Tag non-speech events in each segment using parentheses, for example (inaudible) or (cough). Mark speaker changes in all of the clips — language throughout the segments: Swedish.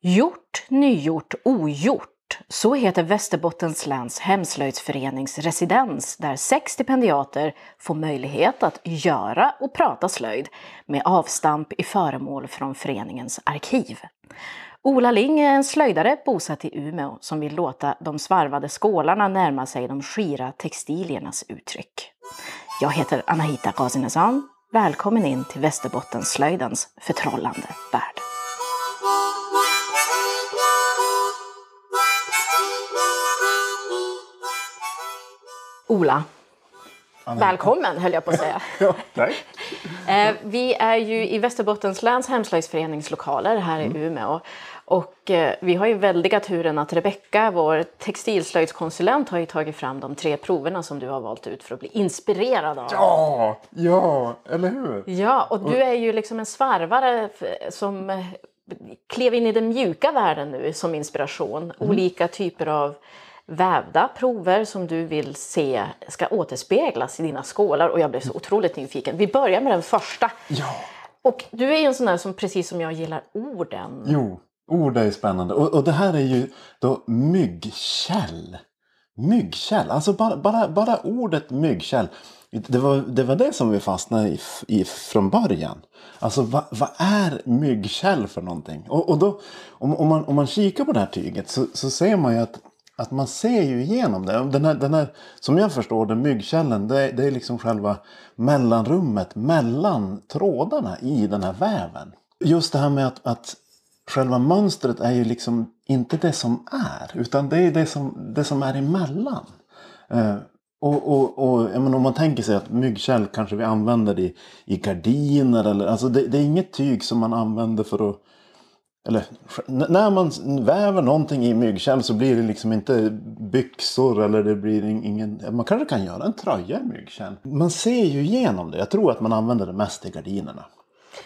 Speaker 1: Gjort, nygjort, ogjort. Så heter Västerbottens läns hemslöjdsförenings residens där sex stipendiater får möjlighet att göra och prata slöjd med avstamp i föremål från föreningens arkiv. Ola Ling är en slöjdare bosatt i Umeå som vill låta de svarvade skålarna närma sig de skira textiliernas uttryck. Jag heter Anahita Ghazinezan. Välkommen in till Västerbottensslöjdens förtrollande värld. Ola, välkommen höll jag på att säga. (laughs)
Speaker 2: ja, tack. (laughs)
Speaker 1: Eh, vi är ju i Västerbottens läns hemslöjdsförenings lokaler här i Umeå. Och eh, vi har ju väldiga turen att Rebecka, vår textilslöjdskonsulent, har tagit fram de tre proverna som du har valt ut för att bli inspirerad av.
Speaker 2: Ja, ja, eller hur?
Speaker 1: Ja, och du är ju liksom en svarvare som eh, klev in i den mjuka världen nu som inspiration. Olika typer av vävda prover som du vill se ska återspeglas i dina skålar och jag blev så otroligt nyfiken. Vi börjar med den första.
Speaker 2: Ja,
Speaker 1: Och du är ju en sån där som precis som jag gillar orden.
Speaker 2: jo, ord är spännande. Och, och det här är ju då myggkäll. Myggkäll, alltså bara, bara, bara ordet myggkäll. Det var, det var det som vi fastnade i, i från början. Alltså vad, vad är myggkäll för någonting? Och, och då, om, om, man, om man kikar på det här tyget så, så ser man ju att, att man ser ju igenom det. Den här, den här, som jag förstår det, myggkällen, det, är- det är liksom själva mellanrummet mellan trådarna i den här väven. Just det här med att, att själva mönstret är ju liksom inte det som är. Utan det är det som, det som är emellan. Eh, och, och, och menar, om man tänker sig att myggkäll kanske vi använder i, i gardiner. Eller, alltså det, det är inget tyg som man använder för att eller när man väver någonting i myggkäll så blir det liksom inte byxor eller det blir ingen... Man kanske kan göra en tröja i myggkäll. Man ser ju igenom det. Jag tror att man använder det mest i gardinerna.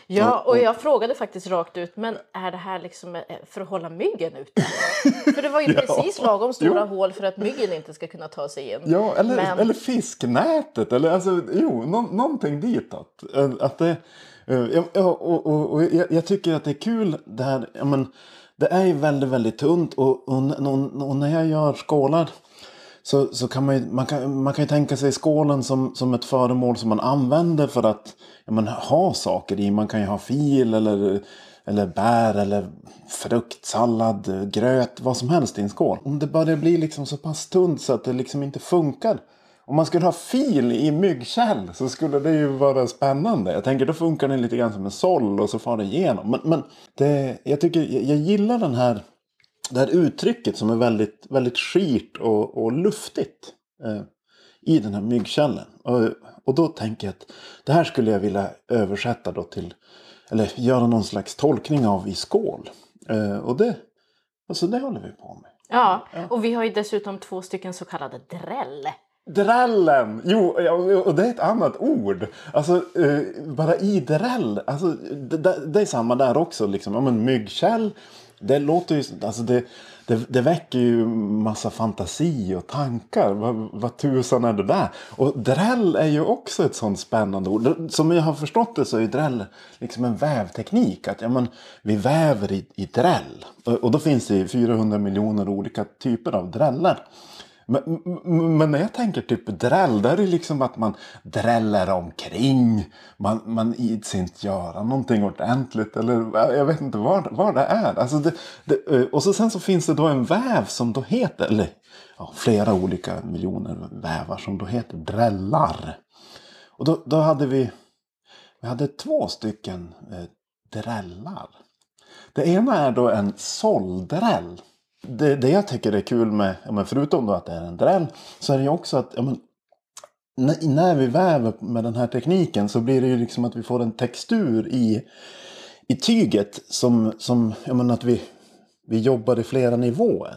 Speaker 1: Ja, och jag frågade faktiskt rakt ut, men är det här liksom eh, för att hålla myggen ute? (laughs) För det var ju
Speaker 2: Ja.
Speaker 1: precis lagom stora
Speaker 2: Jo.
Speaker 1: hål för att myggen inte ska kunna ta sig in.
Speaker 2: Ja, eller,
Speaker 1: Men-
Speaker 2: eller fisknätet. Eller alltså, jo, nå, någonting ditåt. Eh, Att det, eh, ja, ja, och, och, och jag, jag tycker att det är kul det här. Ja, men, det är ju väldigt, väldigt tunt och, och, och, och när jag gör skålar så, så kan man ju, man kan, man kan ju tänka sig skålen som, som ett föremål som man använder för att ja, men, ha saker i. Man kan ju ha fil eller, eller bär eller frukt, sallad, gröt, vad som helst i en skål. Om det börjar bli liksom så pass tunt så att det liksom inte funkar. Om man skulle ha fil i myggkäll så skulle det ju vara spännande. Jag tänker då funkar den lite grann som en såll och så far det igenom. Men, men det, jag, tycker, jag, jag gillar den här det här uttrycket som är väldigt, väldigt skirt och, och luftigt eh, i den här myggkällen. Och, och då tänker jag att det här skulle jag vilja översätta då till, eller göra någon slags tolkning av i skål. Eh, och det, alltså det håller vi på med.
Speaker 1: Ja, och vi har ju dessutom två stycken så kallade dräll.
Speaker 2: Drällen! Jo, och det är ett annat ord. Alltså, eh, bara i dräll. Alltså, det, det, det är samma där också. Liksom. Ja, men myggkäll. Det låter ju... Alltså det, det, det väcker ju massa fantasi och tankar. Vad, vad tusan är det där? Och dräll är ju också ett sånt spännande ord. Som jag har förstått det så är dräll liksom en vävteknik. Att ja, men, vi väver i, i dräll. Och, och då finns det ju 400 miljoner olika typer av drällar. Men, men- när jag tänker typ dräll, där är det liksom att man dräller omkring. Man, man ids inte göra någonting ordentligt. Eller jag vet inte vad, vad det är. Alltså det, det, eh, och så sen så finns det då en väv som då heter, eller ja, flera olika miljoner vävar som då heter drällar. Och då, då hade vi, vi hade två stycken eh, drällar. Det ena är då en såldräll. Det, det jag tycker är kul med, ja, men förutom då att det är en dräll, så är det ju också att ja, men, när, när vi väver med den här tekniken så blir det ju liksom att vi får en textur i, i tyget som, som ja, men att vi, vi jobbar i flera nivåer.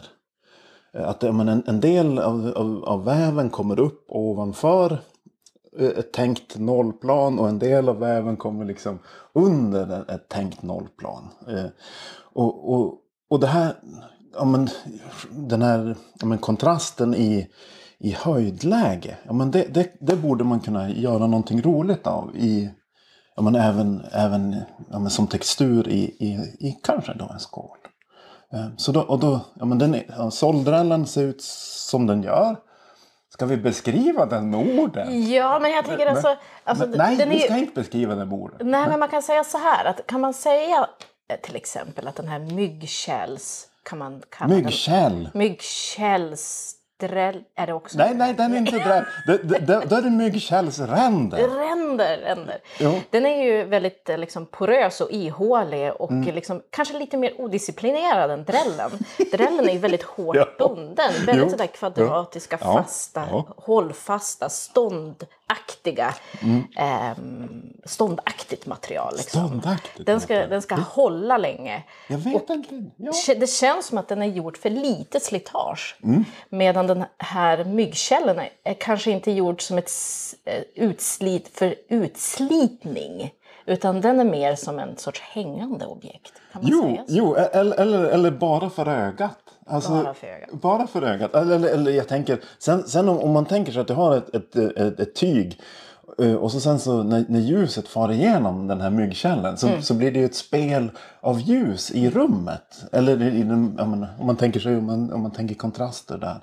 Speaker 2: Att ja, men en, en del av, av, av väven kommer upp ovanför eh, ett tänkt nollplan och en del av väven kommer liksom under ett tänkt nollplan. Eh, och, och, och det här, ja men, den här ja men, kontrasten i, i höjdläge, ja men det, det, det borde man kunna göra någonting roligt av i, ja men även, även ja men, som textur i, i, i kanske då en skål. Eh, Så då, och då, ja men den är, ja, såldrällen ser ut som den gör. Ska vi beskriva den med orden?
Speaker 1: Ja, men jag tycker
Speaker 2: Men-
Speaker 1: alltså... alltså
Speaker 2: Men, nej,
Speaker 1: den
Speaker 2: vi
Speaker 1: ju-
Speaker 2: ska inte beskriva den med orden.
Speaker 1: Nej, men man kan säga så här. Att, kan man säga eh, till exempel att den här myggkälls... Kan man kalla
Speaker 2: Myggkäll.
Speaker 1: myggkällsdräll? Är det också?
Speaker 2: Nej, nej, den är inte dräll. Då är det myggkällsränder.
Speaker 1: Ränder, ränder.
Speaker 2: Jo.
Speaker 1: Den är ju väldigt eh, liksom, porös och ihålig och
Speaker 2: Mm.
Speaker 1: liksom, kanske lite mer odisciplinerad än drällen. Drällen är ju väldigt hårt (laughs) bunden. Väldigt
Speaker 2: Jo.
Speaker 1: sådär kvadratiska,
Speaker 2: Ja.
Speaker 1: fasta,
Speaker 2: Ja.
Speaker 1: hållfasta, ståndaktiga.
Speaker 2: Mm.
Speaker 1: ehm, ståndaktigt material. Liksom.
Speaker 2: Ståndaktigt
Speaker 1: Den ska, den ska hålla länge.
Speaker 2: Jag vet inte. Ja.
Speaker 1: Det känns som att den är gjord för lite slitage.
Speaker 2: Mm.
Speaker 1: Medan den här myggkällen är, kanske inte gjord som ett eh, utslit för utslitning. Utan den är mer som en sorts hängande objekt. Kan man
Speaker 2: Jo,
Speaker 1: säga så?
Speaker 2: jo eller, eller, eller bara för ögat. Alltså,
Speaker 1: Bara för ögat.
Speaker 2: Bara för ögat. Eller, eller, eller jag tänker, sen, sen om, om man tänker sig att du har ett, ett, ett, ett tyg eh, och så sen så när, när ljuset far igenom den här myggkällen så,
Speaker 1: Mm.
Speaker 2: så blir det ju ett spel av ljus i rummet. Eller i den, menar, om man tänker sig om man, om man tänker kontraster där.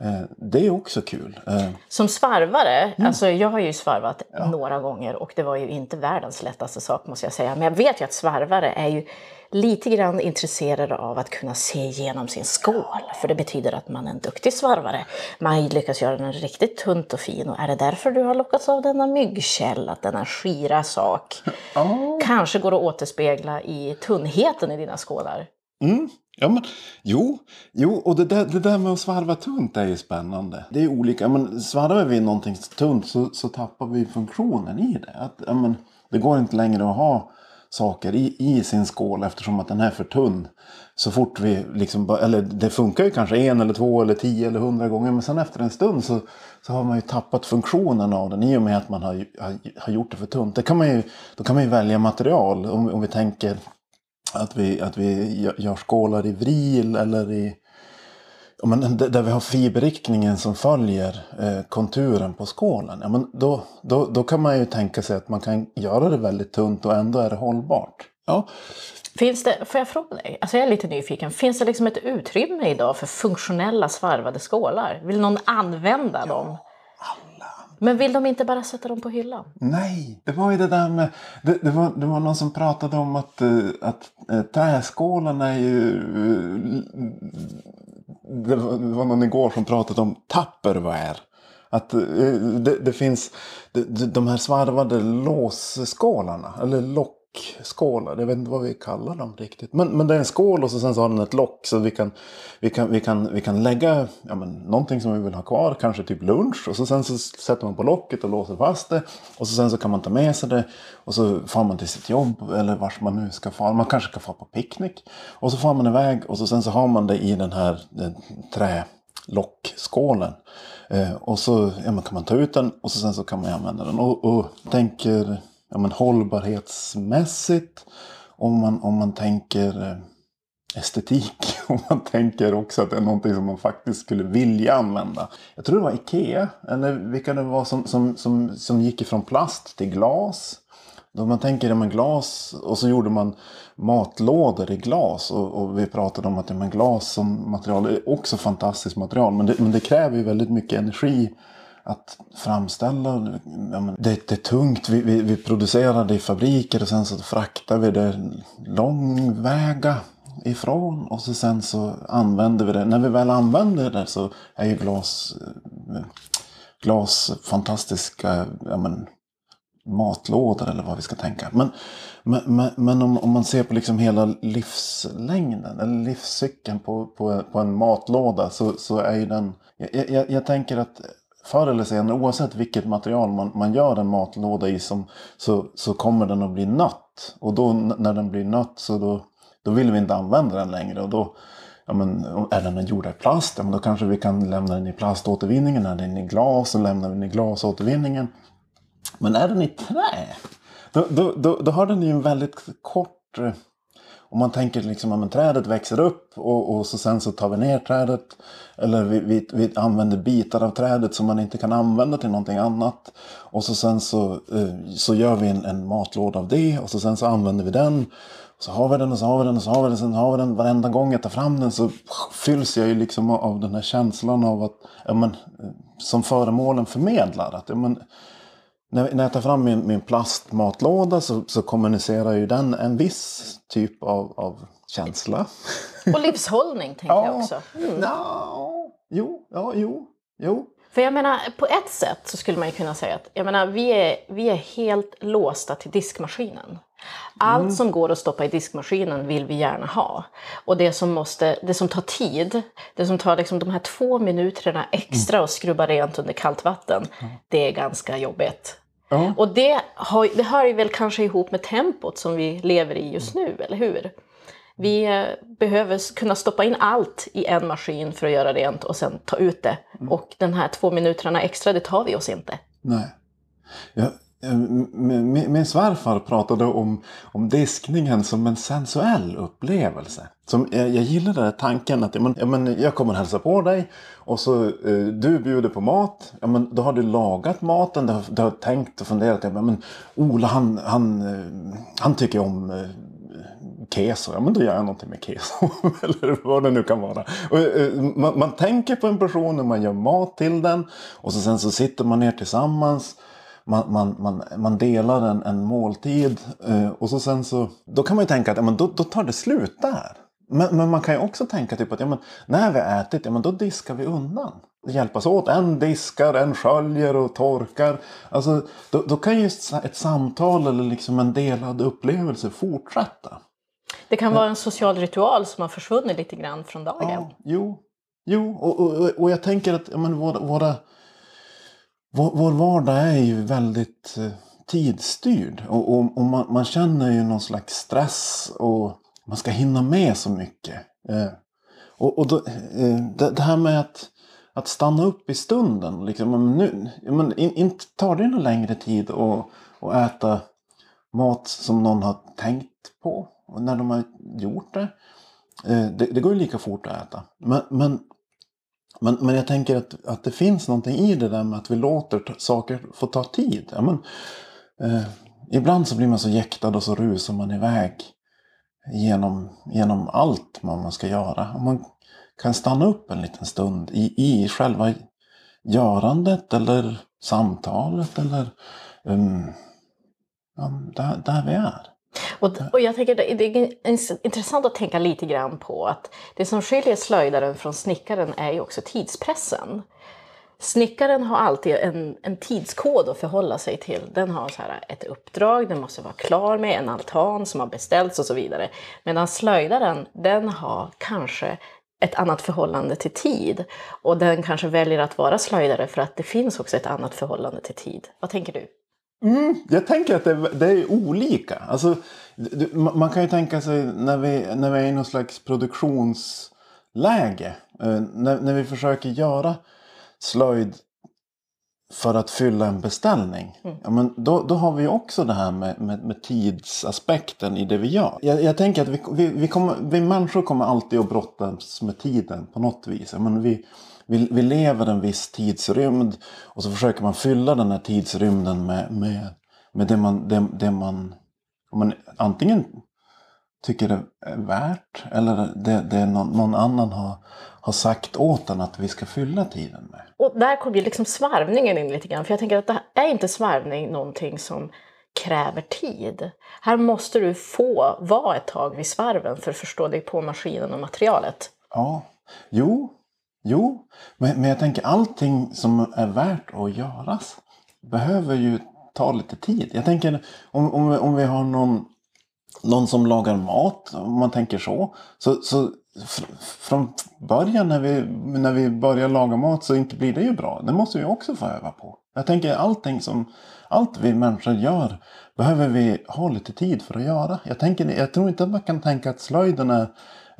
Speaker 2: Eh, det är också kul. Eh,
Speaker 1: Som svarvare,
Speaker 2: Mm.
Speaker 1: alltså jag har ju svarvat några gånger och det var ju inte världens lättaste sak måste jag säga. Men jag vet ju att svarvare är ju lite grann intresserade av att kunna se igenom sin skål. För det betyder att man är en duktig svarvare. Man lyckas göra den riktigt tunt och fin. Och är det därför du har lockats av denna myggkäll, att denna skira sak (laughs) kanske går att återspegla i tunnheten i dina skålar?
Speaker 2: Mm. Ja, men, jo, jo, och det där, det där med att svarva tunt är ju spännande. Det är olika. Men svarvar vi någonting tunt så, så tappar vi funktionen i det. Att, men, det går inte längre att ha saker i, i sin skål eftersom att den är för tunn. Så fort vi liksom, eller det funkar ju kanske en eller två eller tio eller hundra gånger men sen efter en stund så, så har man ju tappat funktionen av den i och med att man har, har, har gjort det för tunt. Det kan man ju, då kan man ju välja material om, om vi tänker att vi, att vi gör- gör skålar i vril eller i ja, men där vi har fiberriktningen som följer eh, konturen på skålen. Ja, men då, då, då kan man ju tänka sig att man kan göra det väldigt tunt och ändå är det hållbart. Ja,
Speaker 1: Finns det, får jag fråga dig, alltså jag är lite nyfiken, finns det liksom ett utrymme idag för funktionella svarvade skålar? Vill någon använda dem? Men vill de inte bara sätta dem på hyllan?
Speaker 2: Nej, det var ju det där med... Det, det, var, det var någon som pratade om att, eh, att eh, träskålen är ju... Det var, det var någon igår som pratade om Tupperware. Att eh, det, det finns de, här svarvade låsskålarna, eller lockskålar, jag vet inte vad vi kallar dem riktigt. Men, men det är en skål och så sen så har den ett lock så vi kan, vi kan, vi kan, vi kan lägga ja, men, någonting som vi vill ha kvar, kanske typ lunch. Och så sen så sätter man på locket och låser fast det. Och så sen så kan man ta med sig det och så far man till sitt jobb eller vart man nu ska fara. Man kanske ska fara på picknick. Och så far man iväg och så sen så har man det i den här den, trälockskålen. Eh, och så ja, men kan man ta ut den och så sen så kan man använda den. Och, och tänker ja, men hållbarhetsmässigt. Om man, om man tänker eh, estetik. (laughs) Om man tänker också att det är någonting som man faktiskt skulle vilja använda. Jag tror det var Ikea. Eller vilka det var som, som, som, som gick ifrån plast till glas. Då man tänker ja, men glas och så gjorde man matlådor i glas. Och, och vi pratade om att ja, men glas som material är också fantastiskt material. Men det, men det kräver ju väldigt mycket energi att framställa. Ja, men det, det är tungt. Vi, vi, vi producerar det i fabriker och sen så fraktar vi det långväga ifrån. Och så sen så använder vi det. När vi väl använder det så är ju glas, glas fantastiska ja, men, matlådor eller vad vi ska tänka. Men, men, men, men om, om man ser på liksom hela livslängden eller livscykeln på, på, på en matlåda så, så är ju den... Jag, jag, jag tänker att förr eller senare oavsett vilket material man, man gör en matlåda i som, så, så kommer den att bli nött. Och då när den blir nött så då, då vill vi inte använda den längre. Och då, ja, men, är den gjord i plast, ja, men då kanske vi kan lämna den i plaståtervinningen. Är den i glas så lämnar vi den i glasåtervinningen. Men är den i trä, då, då, då, då har den ju en väldigt kort... Eh, om man tänker liksom att trädet växer upp och, och så sen så tar vi ner trädet. Eller vi, vi, vi, använder bitar av trädet som man inte kan använda till någonting annat. Och så sen så, eh, så gör vi en, en matlåda av det och så sen så använder vi den. Så har vi den och så har vi den och så har vi den. Sen har vi den. Varenda gång jag tar fram den så fylls jag ju liksom av den här känslan av att, ja, men, eh, som föremålen förmedlar. Att, ja, men, när, när jag tar fram min, min plastmatlåda så, så kommunicerar ju den en viss typ av, av känsla.
Speaker 1: Och livshållning tänker (laughs) ja, jag också.
Speaker 2: Mm. No, jo, ja, jo, jo.
Speaker 1: För jag menar, på ett sätt så skulle man ju kunna säga att jag menar, vi, är, vi är helt låsta till diskmaskinen. Allt mm. som går att stoppa i diskmaskinen vill vi gärna ha. Och det som, måste, det som tar tid, det som tar liksom de här två minuterna extra mm. att skrubba rent under kallt vatten, mm. det är ganska jobbigt. Ja. Och det, har, det hör ju väl kanske ihop med tempot som vi lever i just nu, eller hur? Vi eh, behöver kunna stoppa in allt i en maskin för att göra rent och sen ta ut det. Mm. Och den här två minuterna extra, det tar vi oss inte.
Speaker 2: Nej. Ja, Eh, min, svärfar pratade om, om diskningen som en sensuell upplevelse. Som, eh, jag, jag gillade tanken att ja, men, men, jag kommer hälsa på dig och så eh, du bjuder på mat. Ja, men, då har du lagat maten, du har, du har tänkt och funderat. Ja, men, Ola han, han, eh, han tycker om eh, keso, ja men då gör jag någonting med keso. (laughs) Eller vad det nu kan vara. Och, eh, man, man, tänker på en person när man gör mat till den. Och så sen så sitter man ner tillsammans man, man, man, man delar en, en måltid eh, och så sen så, då kan man ju tänka att ja, men då, då tar det slut där. Men, men man kan ju också tänka typ att ja, men när vi har ätit, ja, men då diskar vi undan. Hjälpas åt. En diskar, en sköljer och torkar. Alltså, då, då kan ju ett samtal eller liksom en delad upplevelse fortsätta.
Speaker 1: Det kan vara en social ritual som har försvunnit lite grann från dagen. Ja,
Speaker 2: jo, jo och, och, och jag tänker att ja, men våra, våra vår, vår vardag är ju väldigt eh, tidsstyrd. Och, och, och man, man, känner ju någon slags stress och man ska hinna med så mycket. Eh, och, och då, eh, det, det, här med att, att stanna upp i stunden. Liksom, nu, men, in, in, tar det någon längre tid att, äta mat som någon har tänkt på. Och när de har gjort det. Eh, det, det, går ju lika fort att äta. Men, men men, men jag tänker att, att det finns någonting i det där med att vi låter saker få ta tid. Ja, men, eh, ibland så blir man så jäktad och så rusar man iväg genom, genom allt man ska göra. Och man kan stanna upp en liten stund i, i själva görandet eller samtalet eller um, ja, där, där vi är.
Speaker 1: Och, och jag tänker det är intressant att tänka lite grann på att det som skiljer slöjdaren från snickaren är ju också tidspressen. Snickaren har alltid en, en tidskod att förhålla sig till. Den har så här ett uppdrag, den måste vara klar med en altan som har beställts och så vidare. Medan slöjdaren, den har kanske ett annat förhållande till tid. Och den kanske väljer att vara slöjdare för att det finns också ett annat förhållande till tid. Vad tänker du?
Speaker 2: Mm, jag tänker att det, det, är olika. Alltså, man kan ju tänka sig när vi, när vi är i någon slags produktionsläge. Eh, när, när vi försöker göra slöjd för att fylla en beställning. Mm. Ja, men då, då har vi också det här med, med, med tidsaspekten i det vi gör. Jag, jag tänker att vi, vi, vi, kommer, vi människor kommer alltid att brottas med tiden på något vis. Ja, men vi, vi, vi lever en viss tidsrymd och så försöker man fylla den här tidsrymden med, med, med det, man, det, det man, man antingen tycker det är värt eller det, det någon, någon, annan har, har sagt åt en att vi ska fylla tiden med.
Speaker 1: Och där kommer ju liksom svarvningen in lite grann. För jag tänker att det är inte svarvning någonting som kräver tid. Här måste du få vara ett tag vid svarven för att förstå dig på maskinen och materialet.
Speaker 2: Ja, jo, Jo, men, men jag tänker allting som är värt att göras behöver ju ta lite tid. Jag tänker om, om, om vi har någon, någon som lagar mat, om man tänker så. Så, så från början när vi, när vi börjar laga mat så inte blir det ju bra. Det måste vi också få öva på. Jag tänker allting som, allt vi människor gör behöver vi ha lite tid för att göra. Jag, tänker, jag tror inte att man kan tänka att slöjden är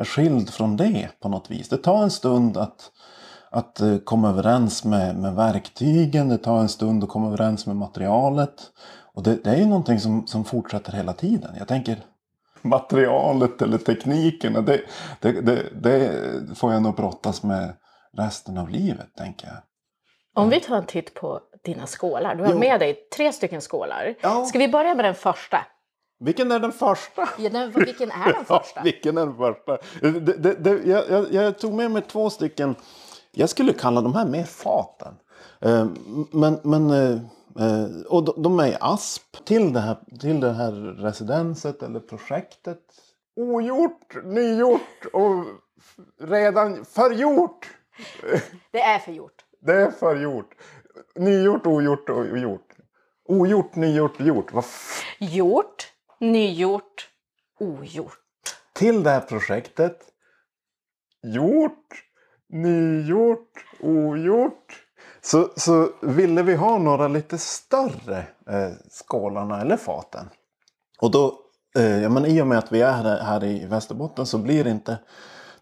Speaker 2: är skild från det på något vis. Det tar en stund att, att eh, komma överens med, med verktygen, det tar en stund att komma överens med materialet. Och det, det är ju någonting som, som fortsätter hela tiden. Jag tänker, materialet eller teknikerna. Det, det, det, det får jag nog brottas med resten av livet tänker jag.
Speaker 1: Om vi tar en titt på dina skålar. Du har
Speaker 2: Jo.
Speaker 1: med dig tre stycken skålar.
Speaker 2: Ja.
Speaker 1: Ska vi börja med den första?
Speaker 2: Vilken är den första?
Speaker 1: Ja, den- Vilken är den (laughs) första?
Speaker 2: Ja, vilken är den första? Det, det, det, jag, jag, jag tog med mig två stycken, jag skulle kalla de här mer faten. Eh, Men, men, eh, eh, och de, de är i asp till det, här, till det här residenset eller projektet. Ogjort, nygjort och redan förgjort.
Speaker 1: Det är för gjort.
Speaker 2: Det är förgjort. Nygjort, ogjort och gjort. Ogjort, nygjort, gjort. Vad f-
Speaker 1: Gjort, nygjort, ogjort.
Speaker 2: till det här projektet. Gjort, nygjort, ogjort. Så, så ville vi ha några lite större eh, skålarna eller faten. Och då, eh, ja, men i och med att vi är här, här i Västerbotten så blir inte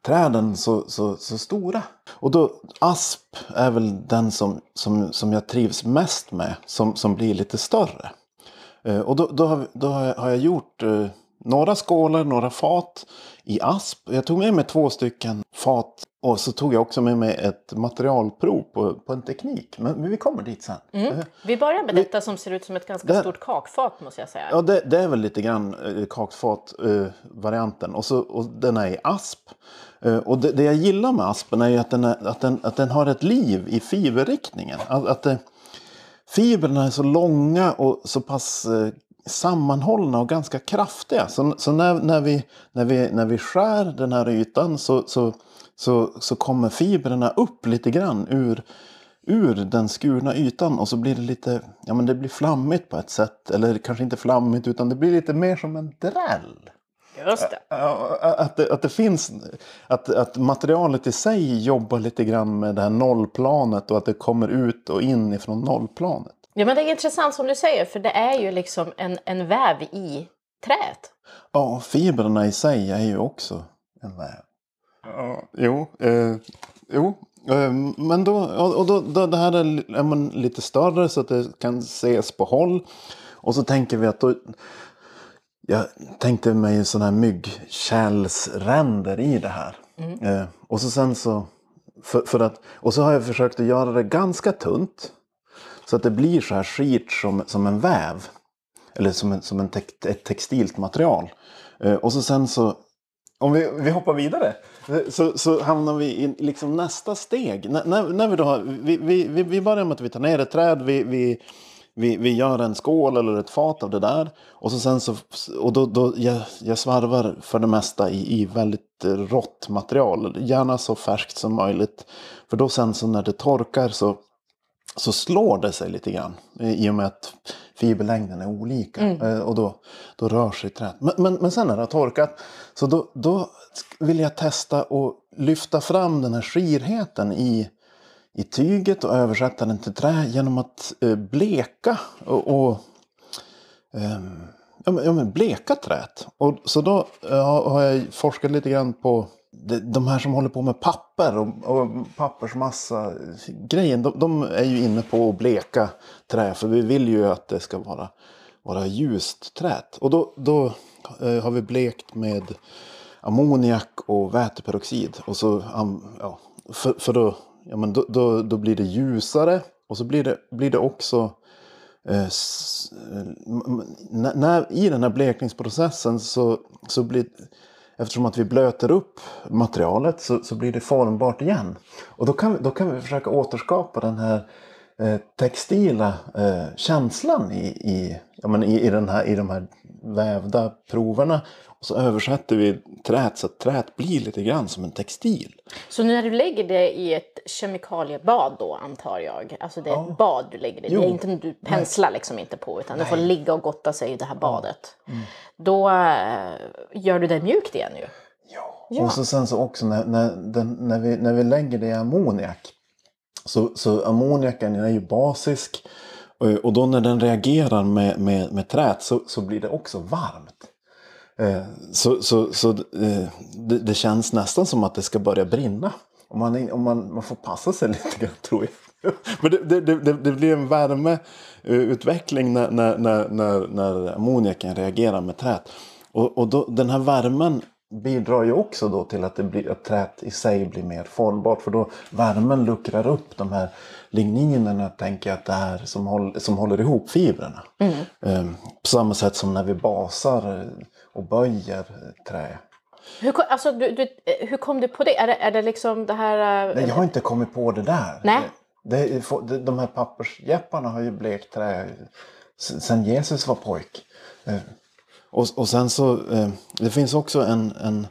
Speaker 2: träden så, så, så stora. Och då asp är väl den som, som, som jag trivs mest med. Som, som blir lite större. Eh, Och då, då, har, vi- då har, jag, gjort eh, några skålar, några fat i asp. Jag tog med mig två stycken fat och så tog jag också med mig ett materialprov på, på en teknik. Men, men vi kommer dit sen. Eh,
Speaker 1: Vi börjar med detta som ser ut som ett ganska
Speaker 2: Där.
Speaker 1: stort kakfat måste jag säga.
Speaker 2: Ja, det, det är väl lite grann eh, kakfat-varianten. och, så, och den är i asp. Eh, och det, det jag gillar med aspen är ju att den, är, att den, att den har ett liv i fiberriktningen. Att, att det, fibrerna är så långa och så pass eh, sammanhållna och ganska kraftiga. Så, så när, när, vi, när, vi, när vi skär den här ytan så, så, så, så kommer fibrerna upp lite grann ur, ur den skurna ytan och så blir det lite, ja men det blir flammigt på ett sätt. Eller kanske inte flammigt utan det blir lite mer som en dräll.
Speaker 1: Just det.
Speaker 2: Att det, att det finns, att, att materialet i sig jobbar lite grann med det här nollplanet och att det kommer ut och in ifrån nollplanet.
Speaker 1: Ja, men det är intressant som du säger, för det är ju liksom en, en väv i träet.
Speaker 2: Ja, fibrerna i sig är ju också en väv. Ja, jo, eh, jo. Eh, men då, och då, då, det här är, lite större så att det kan ses på håll. Och så tänker vi att då, jag tänkte mig sådana här myggkärlsränder i det här. Eh, och så sen så, för, för att, och så har jag försökt att göra det ganska tunt. Så att det blir så här skit som, som en väv. Eller som, en, som en tek, ett textilt material. Eh, och så sen så, om vi, vi hoppar vidare. eh, Så, så hamnar vi i liksom nästa steg. N- när, när vi, då har, vi, vi, vi, vi börjar med att vi tar ner ett träd. Vi, vi, vi, vi gör en skål eller ett fat av det där. Och, så sen så, och då, då jag, jag svarvar för det mesta i, i väldigt rått material. Gärna så färskt som möjligt. För då sen så när det torkar så så slår det sig lite grann. I och med att fiberlängden är olika. Eh, Och då, då rör sig träet. Men, men, men sen när det har torkat. Så då, då vill jag testa att lyfta fram den här skirheten i, i tyget och översätta den till trä genom att eh, bleka och, och ehm, ja, men, ja, men bleka träet. Och, så då eh, har jag forskat lite grann på de, här som håller på med papper och, och pappersmassa grejen. De, de är ju inne på att bleka trä för vi vill ju att det ska vara, vara ljust träet. Och då, då eh, har vi blekt med ammoniak och väteperoxid. Och så, ja, för, för att ja, men då, då, då blir det ljusare och så blir det, blir det också Eh, s- eh, när, när, I den här blekningsprocessen så, så blir Eftersom att vi blöter upp materialet så, så blir det formbart igen. Och då kan, vi- då kan vi försöka återskapa den här eh, textila eh, känslan i, i, ja, men i, i, den här, i de här vävda proverna. Och så översätter vi träet så att träet blir lite grann som en textil.
Speaker 1: Så när du lägger det i ett kemikaliebad då antar jag, alltså det är ett bad du lägger det i, det är inte du penslar liksom inte på utan det får ligga och gotta sig i det här badet.
Speaker 2: Mm.
Speaker 1: Då eh, gör du det mjukt igen ju. Ja.
Speaker 2: Och så sen så också när, när, den, när, vi, när vi lägger det i ammoniak. Så, så ammoniaken är ju basisk. Eh, och, då när den reagerar med, med, med träet så, så blir det också varmt. Eh, så så, så eh, det, det känns nästan som att det ska börja brinna. Om man, om man, man får passa sig (laughs) lite grann tror jag. Men det, det, det, det blir en värmeutveckling när, när, när, när, när ammoniaken reagerar med träet. och och då, den här värmen bidrar ju också då till att, det blir, att träet i sig blir mer formbart. För då värmen luckrar upp de här ligninerna, tänker jag, att det är som, håll, som håller ihop fibrerna. Eh, på samma sätt som när vi basar eh, och böjer trä.
Speaker 1: Hur, kom- alltså, du, du, eh, hur kom du på det? Är det, är det liksom det här... eh,
Speaker 2: Nej, jag har inte kommit på det där.
Speaker 1: Nej.
Speaker 2: Det, det, de här pappersjepparna har ju blekt trä s- sen Jesus var pojk. Och, och sen så, eh, det finns också en, en,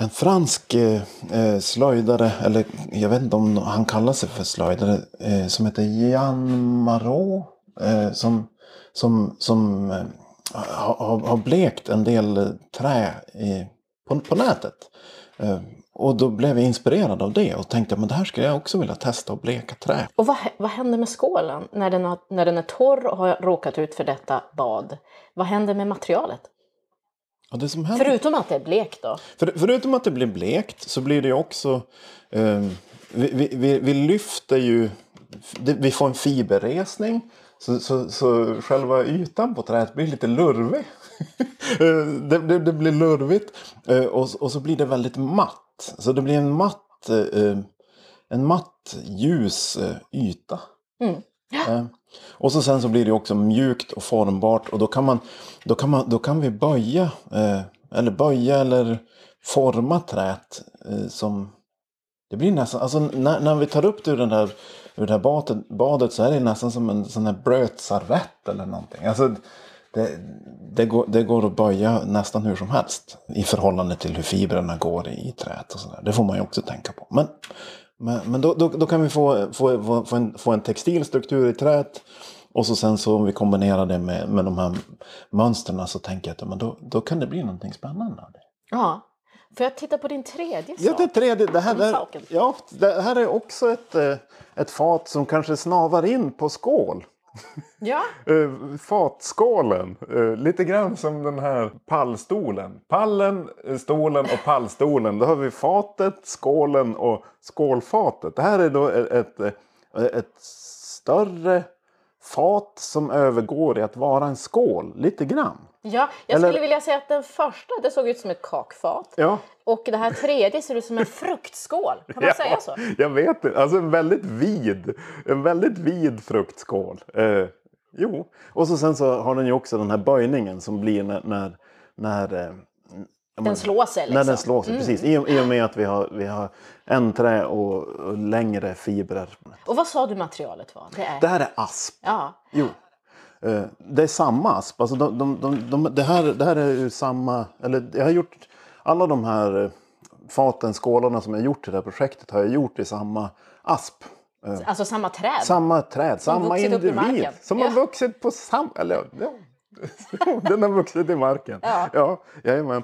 Speaker 2: en fransk eh, eh slöjdare, eller jag vet inte om han kallar sig för slöjdare, eh, som heter Jan Marot. Eh, som som, som eh, har, har- blekt en del eh, trä i, på, på nätet. Eh, och då blev jag inspirerad av det och tänkte att det här skulle jag också vilja testa att bleka trä.
Speaker 1: Och vad, vad händer med skålen när den, har, när den är torr och har råkat ut för detta bad? Vad händer med materialet?
Speaker 2: Och som händer,
Speaker 1: Förutom att det är blekt då.
Speaker 2: för, förutom att det blir blekt så blir det också... Eh, vi, vi, vi, lyfter ju... Vi får en fiberresning. Så, så, så själva ytan på träet blir lite lurvig. (laughs) Eh, det, det, det blir lurvigt. Eh, och, och så blir det väldigt matt. Så det blir en matt, eh, en matt ljus eh, yta.
Speaker 1: Mm.
Speaker 2: Eh, Och så sen så blir det också mjukt och formbart och då kan, man, då kan, man, då kan vi böja eh, eller böja eller forma träet eh, som det blir nästan, alltså när, när vi tar upp det ur, den där, ur det här badet, badet så är det nästan som en sån här brötsarvett eller någonting. Alltså, det, det, går, det går att böja nästan hur som helst i förhållande till hur fibrerna går i, träet. Och så där. Det får man ju också tänka på. Men, men, men då, då, då kan vi få, få, få, en, få en textil struktur i träet. Och så sen så om vi kombinerar det med, med de här mönstren så tänker jag att men då, då kan det bli någonting spännande.
Speaker 1: Ja. Får jag titta på din tredje sak?
Speaker 2: Ja, det tredje. Det här,
Speaker 1: saken.
Speaker 2: ja, det här är också ett, eh, ett fat som kanske snavar in på skål.
Speaker 1: Ja. (laughs)
Speaker 2: Eh, Fatskålen. Eh, lite grann som den här pallstolen. Pallen, eh, stolen och pallstolen. Då har vi fatet, skålen och skålfatet. Det här är då ett, ett, ett större fat som övergår i att vara en skål. Lite grann
Speaker 1: ja, jag
Speaker 2: Eller-
Speaker 1: skulle vilja säga att den första det såg ut som ett kakfat.
Speaker 2: Ja.
Speaker 1: Och det här tredje ser ut som en fruktskål. Kan man säga så?
Speaker 2: Jag vet inte. Alltså en väldigt vid, en väldigt vid fruktskål. Eh, jo, och så sen så har den ju också den här böjningen som blir när, när, när eh, ja, men-
Speaker 1: slår sig,
Speaker 2: När den
Speaker 1: liksom.
Speaker 2: slår sig, precis. I, och- I och med att vi har, vi har en trä och, och längre fibrer.
Speaker 1: Och vad sa du materialet var? Det är...
Speaker 2: Det här är asp.
Speaker 1: Ja.
Speaker 2: Jo. Eh, Det är samma asp. Alltså de, de, de, de, det, här, det här är ju samma... Eller jag har gjort... Alla de här eh, faten, skålarna som jag gjort i det här projektet har jag gjort i samma asp. Eh,
Speaker 1: Alltså samma träd.
Speaker 2: Samma träd, samma
Speaker 1: i
Speaker 2: individ. Som
Speaker 1: Ja.
Speaker 2: har vuxit på samma... Eller ja. (laughs) Den har vuxit i marken.
Speaker 1: Ja.
Speaker 2: Ja, jajamän.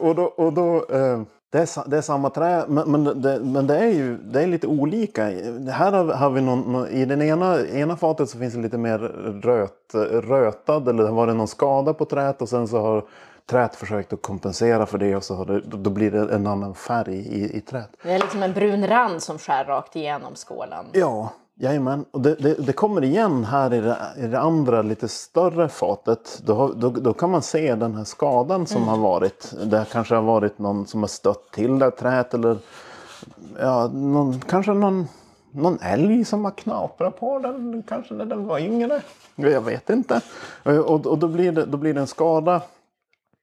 Speaker 2: Och då... Och då eh, det är, det är samma trä, men, men, det, men det är ju det är lite olika. Det Här har, har vi någon, I den ena, ena fatet så finns det lite mer röt, rötad eller det har varit någon skada på träet och sen så har träet försökt att kompensera för det och så har det, då blir det en annan färg i, i träet.
Speaker 1: Det är liksom en brun rand som skär rakt igenom skålen.
Speaker 2: Ja, jajamän. Och det, det, det kommer igen här i det, i det andra lite större fatet. Då, då, då kan man se den här skadan som har varit. Det kanske har varit någon som har stött till det här träet eller ja, någon, kanske någon, någon älg som har knaprat på den kanske när den var yngre. Jag vet inte. Och, och då, blir det, då blir det en skada.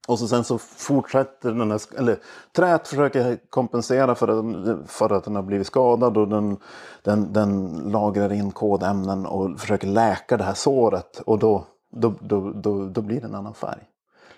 Speaker 2: Och så sen så fortsätter den här, eller träet försöker kompensera för att, för att den har blivit skadad och den, den, den lagrar in kodämnen och försöker läka det här såret och då, då, då, då, då blir det en annan färg.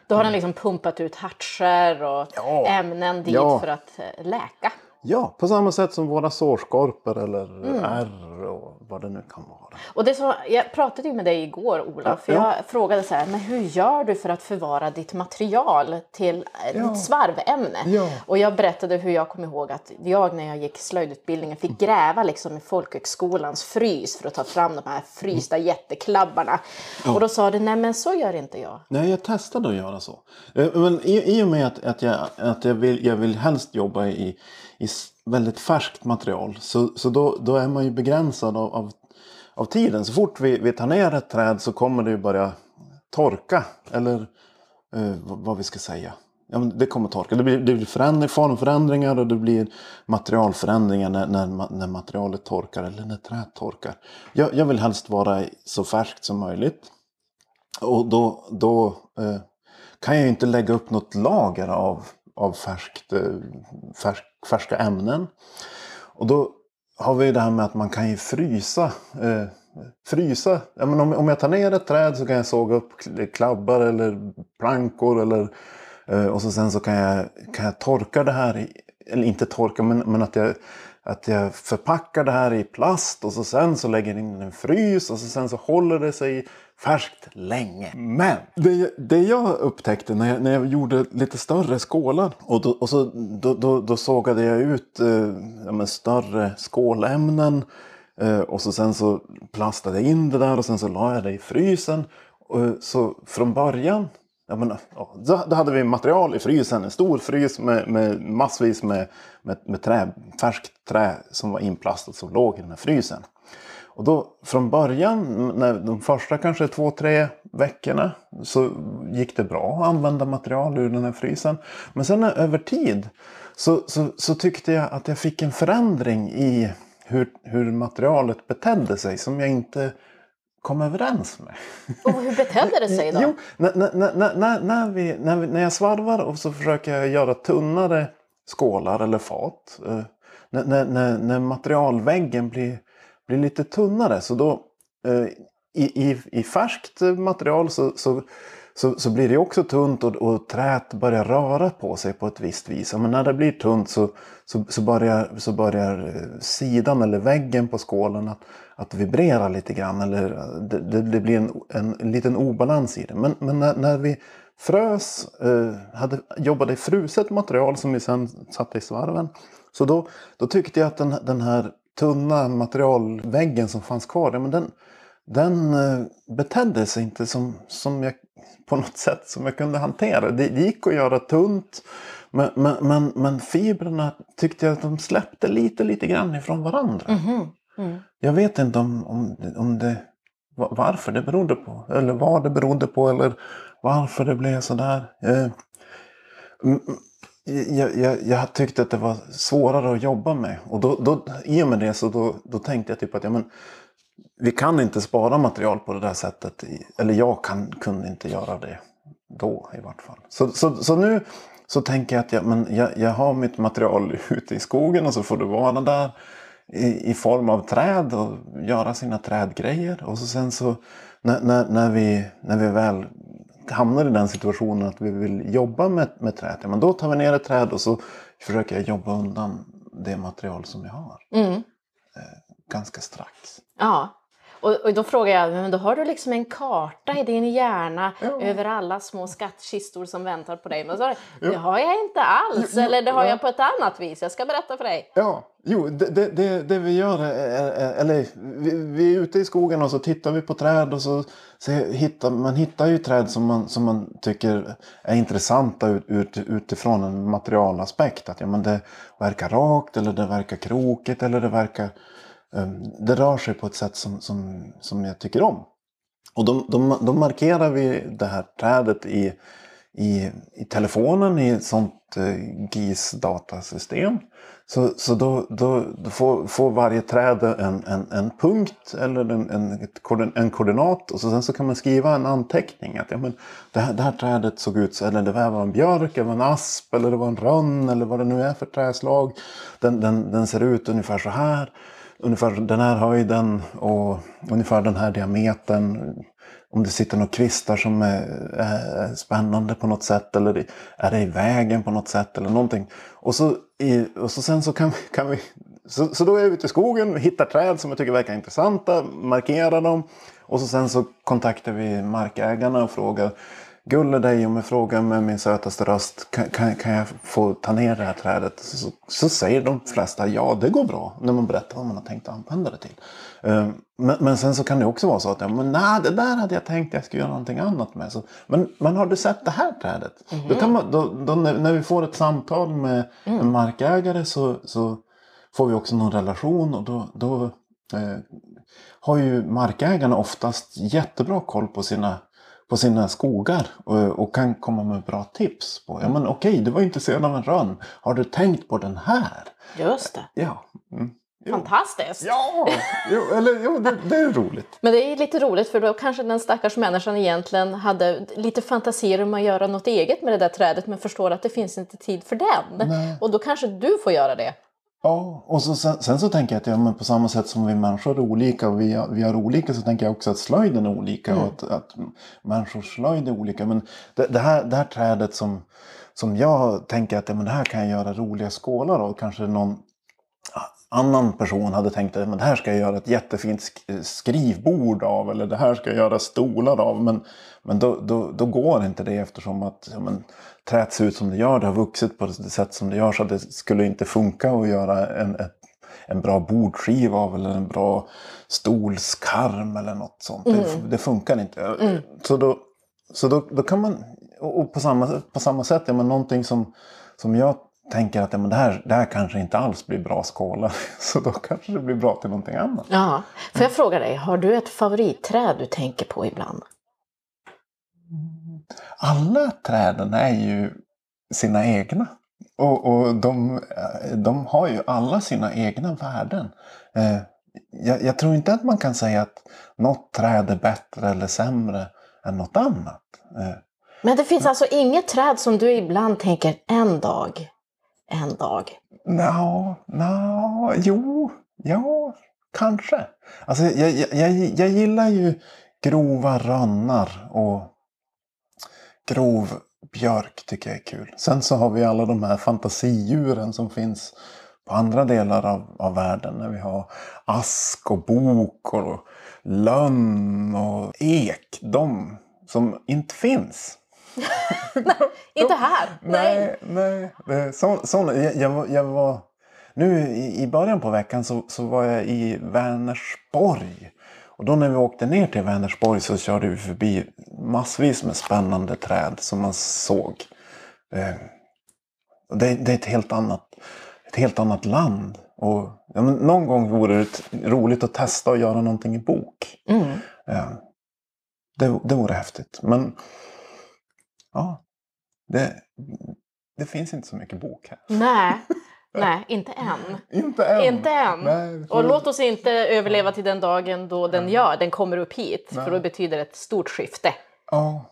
Speaker 1: Då har den liksom pumpat ut hartser och
Speaker 2: Ja.
Speaker 1: ämnen dit
Speaker 2: Ja.
Speaker 1: för att eh, läka.
Speaker 2: Ja, på samma sätt som våra sårskorpor eller ärr och vad det nu kan vara.
Speaker 1: Och det som, jag pratade ju med dig igår Ola, för
Speaker 2: Ja.
Speaker 1: jag frågade så här, men hur gör du för att förvara ditt material till eh,
Speaker 2: Ja.
Speaker 1: ditt svarvämne?
Speaker 2: Ja.
Speaker 1: Och jag berättade hur jag kommer ihåg att jag när jag gick slöjdutbildningen fick gräva liksom i folkhögskolans frys för att ta fram de här frysta jätteklabbarna. Och då sa du, nej men så gör inte jag.
Speaker 2: Nej, jag testade att göra så. Eh, Men i, i och med att, att, jag, att jag, vill, jag vill helst jobba i, i väldigt färskt material så, så då, då är man ju begränsad av, av, av tiden. Så fort vi, vi tar ner ett träd så kommer det ju börja torka. Eller eh, vad, vad vi ska säga. Ja, men det kommer torka. Det blir, det blir förändring, formförändringar och det blir materialförändringar när, när, när materialet torkar eller när träet torkar. Jag, jag vill helst vara så färskt som möjligt. Och då, då eh, kan jag ju inte lägga upp något lager av, av färskt, eh, färsk, färska ämnen. Och då har vi det här med att man kan ju frysa. Eh, frysa. Ja, men om, om jag tar ner ett träd så kan jag såga upp eh, klabbar eller plankor. Eller, eh, och så sen så kan jag, kan jag torka det här. I, eller inte torka men, men att jag att jag förpackar det här i plast och så sen så lägger jag in en frys och så sen så håller det sig färskt länge. Men det, det jag upptäckte när jag, när jag gjorde lite större skålar och, då, och så, då, då, då sågade jag ut eh, större skålämnen eh, och så sen så plastade jag in det där och sen så la jag det i frysen. Och, så från början Ja, men, då hade vi material i frysen, en stor frys med, med massvis med, med, med trä, färskt trä som var inplastat som låg i den här frysen. Och då från början, när de första kanske två, tre veckorna så gick det bra att använda material ur den här frysen. Men sen över tid så, så, så tyckte jag att jag fick en förändring i hur, hur materialet betedde sig som jag inte kom överens med.
Speaker 1: Och hur betedde det sig då? (laughs)
Speaker 2: Jo, när, när, när, när, vi, när, vi, när jag svarvar och så försöker jag göra tunnare skålar eller fat. Eh, när, när, när, materialväggen blir, blir lite tunnare så då eh, i, i, i färskt material så, så, så, så blir det också tunt och, och träet börjar röra på sig på ett visst vis. Men när det blir tunt så, så, så, börjar, så börjar eh, sidan eller väggen på skålen att, att vibrera lite grann. Eller eh, det, det, det blir en, en, en, liten obalans i det. Men, men när, när vi frös, eh, hade, jobbade i fruset material som vi sen satte i svarven. Så då, då tyckte jag att den, den här tunna materialväggen som fanns kvar, men den, den eh, betedde sig inte som, som jag, på något sätt som jag kunde hantera. Det gick att göra tunt. Men, men, men, men fibrerna tyckte jag att de släppte lite, lite grann ifrån varandra.
Speaker 1: Mm -hmm. mm.
Speaker 2: Jag vet inte om, om, om det, varför det berodde på. Eller vad det berodde på. Eller varför det blev sådär. Jag, jag, jag tyckte att det var svårare att jobba med. Och då, då, i och med det så då, då tänkte jag typ att ja, men, vi kan inte spara material på det där sättet. Eller jag kan, kunde inte göra det då i vart fall. Så, så, så nu så tänker jag att jag, men jag, jag har mitt material (laughs) ute i skogen och så får det vara där i, i form av träd och göra sina trädgrejer. Och så sen så när, när, när, vi, när vi väl hamnar i den situationen att vi vill jobba med, med träd. Men då tar vi ner ett träd och så försöker jag jobba undan det material som jag har.
Speaker 1: Mm. Eh,
Speaker 2: ganska strax.
Speaker 1: Ja. Och, och, då frågar jag, men då har du liksom en karta i din hjärna ja. över alla små skattkistor som väntar på dig. Men så, det har jag inte alls, jo, eller det har ja. jag på ett annat vis. Jag ska berätta för dig.
Speaker 2: Ja, jo, det, det, det vi gör är, eller vi, vi, är ute i skogen och så tittar vi på träd och så, så hittar man hittar ju träd som man, som man tycker är intressanta ut, ut, utifrån en materialaspekt. Att ja, men det verkar rakt eller det verkar krokigt eller det verkar Ehm, det rör sig på ett sätt som, som, som jag tycker om. Och då, då, då markerar vi det här trädet i, i, i telefonen i ett sånt eh, GIS-datasystem. Så, så då, då, då får, får, varje träd en, en, en punkt eller en, en, en koordinat och så sen så kan man skriva en anteckning. Att ja, men det, här, det här trädet såg ut så, eller det var en björk, eller en asp eller det var en rönn eller vad det nu är för träslag. Den, den, den ser ut ungefär så här ungefär den här höjden och ungefär den här diametern. Om det sitter några kvistar som är, är, spännande på något sätt eller är det i vägen på något sätt eller någonting. Och så, i, och så sen så kan vi, kan vi så, så då är vi ute i skogen, hittar träd som jag tycker verkar intressanta, markerar dem och så sen så kontaktar vi markägarna och frågar Gulle dig om jag frågar med min sötaste röst, kan, kan, kan jag få ta ner det här trädet? Så, så, säger de flesta ja, det går bra när man berättar vad man har tänkt använda det till. Uh, men, men, sen så kan det också vara så att ja, men, nej, det där hade jag tänkt att jag skulle göra någonting annat med. Så, men, men har du sett det här trädet? Mm. Då kan man, då, då, när, när, vi får ett samtal med mm. en markägare så, så får vi också någon relation och då, då eh, har ju markägarna oftast jättebra koll på sina på sina skogar och, och kan komma med bra tips. på. Ja men okej, du var intresserad av en rönn. Har du tänkt på den här?
Speaker 1: Just det.
Speaker 2: Ja. Mm. Jo.
Speaker 1: Fantastiskt!
Speaker 2: Ja, jo, eller jo, det, det är roligt.
Speaker 1: Men det är lite roligt för då kanske den stackars människan egentligen hade lite fantasier om att göra något eget med det där trädet men förstår att det finns inte tid för den.
Speaker 2: Nej.
Speaker 1: Och då kanske du får göra det.
Speaker 2: Ja, och så, sen, sen så tänker jag att ja, men på samma sätt som vi människor är olika och vi, är- vi är olika så tänker jag också att slöjden är olika och att, att människors slöjd är olika. Men det, det, här, det här trädet som, som jag tänker att ja, men det här kan jag göra roliga skålar av. Kanske någon annan person hade tänkt att men det här ska jag göra ett jättefint sk- skrivbord av eller det här ska jag göra stolar av. Men, men då, då, då går inte det eftersom att ja, men, träet ser ut som det gör. Det har vuxit på det sätt som det gör så det skulle inte funka att göra en, ett, en bra bordskiva av eller en bra stolskarm eller något sånt. Det, det funkar inte. Så, då, så då, då kan man, och på samma, på samma sätt, ja, men någonting som, som jag tänker att ja, men det, här, det här kanske inte alls blir bra skålar. (laughs) Så då kanske det blir bra till någonting annat.
Speaker 1: Ja. Får jag fråga dig, har du ett favoritträd du tänker på ibland?
Speaker 2: Alla träden är ju sina egna. Och, och de, de har ju alla sina egna värden. Eh, jag, jag tror inte att man kan säga att något träd är bättre eller sämre än något annat. Eh,
Speaker 1: Men det finns alltså inget träd som du ibland tänker en dag, en dag.
Speaker 2: Ja, no, no, jo, ja, kanske. Alltså, jag, jag, jag, jag gillar ju grova rönnar och grov björk tycker jag är kul. Sen så har vi alla de här fantasidjuren som finns på andra delar av, av världen. När vi har ask och bok och lönn och ek. De som inte finns. (laughs)
Speaker 1: Inte här!
Speaker 2: Nej, nej. Det- Så, så, jag, jag, var- nu i, början på veckan så, så var jag i Vänersborg. Och då när vi åkte ner till Vänersborg så körde vi förbi massvis med spännande träd som man såg. Eh, det, det är ett helt annat, ett helt annat land. Och, ja, någon gång vore det roligt att testa att göra någonting i bok.
Speaker 1: Mm.
Speaker 2: Eh, det, det vore häftigt. Men ja, det, det finns inte så mycket bok här.
Speaker 1: Nej. (laughs) Nej, inte än.
Speaker 2: Inte än.
Speaker 1: Inte än.
Speaker 2: Nej,
Speaker 1: Och låt oss inte överleva till den dagen då den gör, den kommer upp hit.
Speaker 2: Nej.
Speaker 1: För då betyder det ett stort skifte.
Speaker 2: Ja,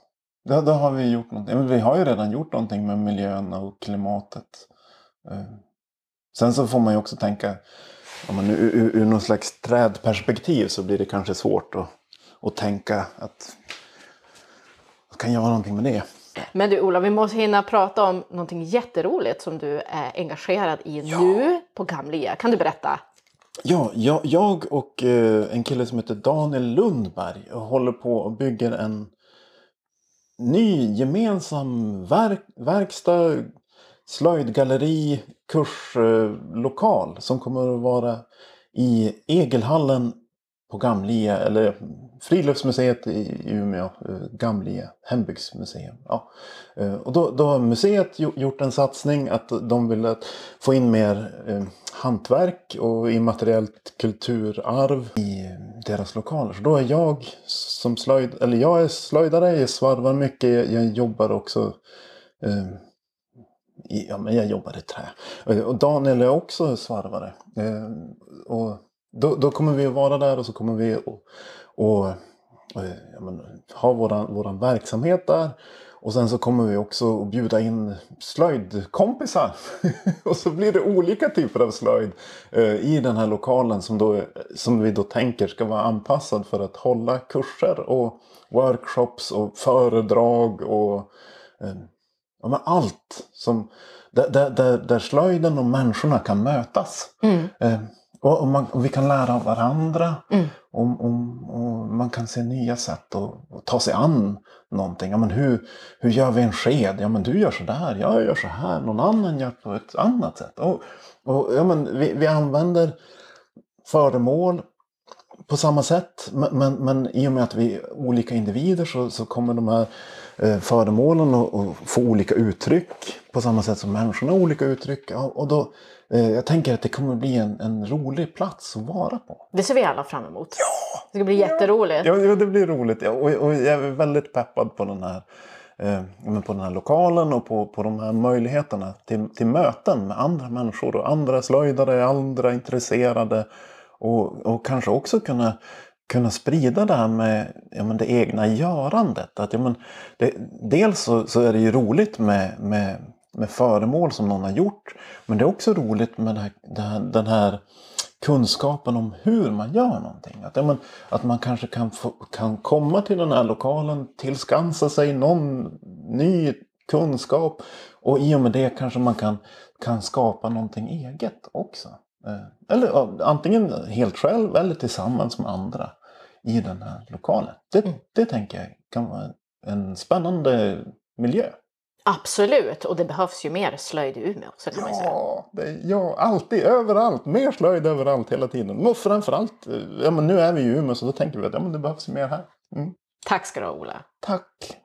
Speaker 2: då, då har vi gjort någonting. Men vi har ju redan gjort någonting med miljön och klimatet. Eh, Sen så får man ju också tänka, om man, ur, ur, någon slags trädperspektiv så blir det kanske svårt att, att tänka att jag kan göra någonting med det.
Speaker 1: Men du Ola, vi måste hinna prata om någonting jätteroligt som du är engagerad i nu på Gamlia. Kan du berätta?
Speaker 2: Ja, jag, jag och eh, en kille som heter Daniel Lundberg håller på och bygger en ny gemensam verk, verkstad, slöjdgalleri, kurslokal som kommer att vara i Egelhallen på Gamlia, eller Friluftsmuseet i Umeå, eh, Gamlia hembygdsmuseum. Ja. Eh, och då, då har museet gjort en satsning att de vill få in mer eh, hantverk och immateriellt kulturarv i eh, deras lokaler. Så då är jag som slöjd, eller jag är slöjdare, jag svarvar mycket, jag, jag jobbar också eh, i, ja, men jag jobbar i trä. Eh, och Daniel är också svarvare. Eh, och då, då kommer vi att vara där och så kommer vi att och, eh, men, ha våran, våran verksamhet där. Och sen så kommer vi också att bjuda in slöjdkompisar. (laughs) och så blir det olika typer av slöjd eh, i den här lokalen som, då, som vi då tänker ska vara anpassad för att hålla kurser och workshops och föredrag och eh, ja, men allt som, där, där, där, slöjden och människorna kan mötas. Eh, och, och, man, och vi kan lära av varandra. Och, och, och man kan se nya sätt att, ta sig an någonting. Ja, men hur, hur gör vi en sked? Ja men du gör så där, jag gör så här, någon annan gör på ett annat sätt. Och, ja, men vi, vi använder föremål på samma sätt. Men, men, men i och med att vi är olika individer så, så kommer de här eh, föremålen att få olika uttryck. På samma sätt som människorna har olika uttryck. Ja, och då, jag tänker att det kommer bli en, en rolig plats att vara på.
Speaker 1: Det ser vi alla fram emot. Det ska bli jätteroligt.
Speaker 2: Ja, ja det blir roligt. Ja, och, och jag är väldigt peppad på den här, eh, på den här lokalen och på, på de här möjligheterna till, till möten med andra människor och andra slöjdare, andra intresserade. Och, och kanske också kunna kunna sprida det här med ja, men det egna görandet. Att, ja, men det, dels så, så, är det ju roligt med, med, med föremål som någon har gjort. Men det är också roligt med här, här, den här kunskapen om hur man gör någonting. Att, ja, men, att man kanske kan, få, kan komma till den här lokalen, tillskansa sig någon ny kunskap. Och i och med det kanske man kan, kan skapa någonting eget också. Eh, eller antingen helt själv eller tillsammans med andra i den här lokalen. Det, mm. det tänker jag kan vara en spännande miljö.
Speaker 1: Absolut, och det behövs ju mer slöjd i Umeå också kan
Speaker 2: ja,
Speaker 1: man säga.
Speaker 2: Det, ja, alltid, överallt. Mer slöjd överallt hela tiden. Men framförallt, ja, men nu är vi i Umeå så då tänker vi att ja, men det behövs mer här. Mm.
Speaker 1: Tack ska du ha Ola.
Speaker 2: Tack.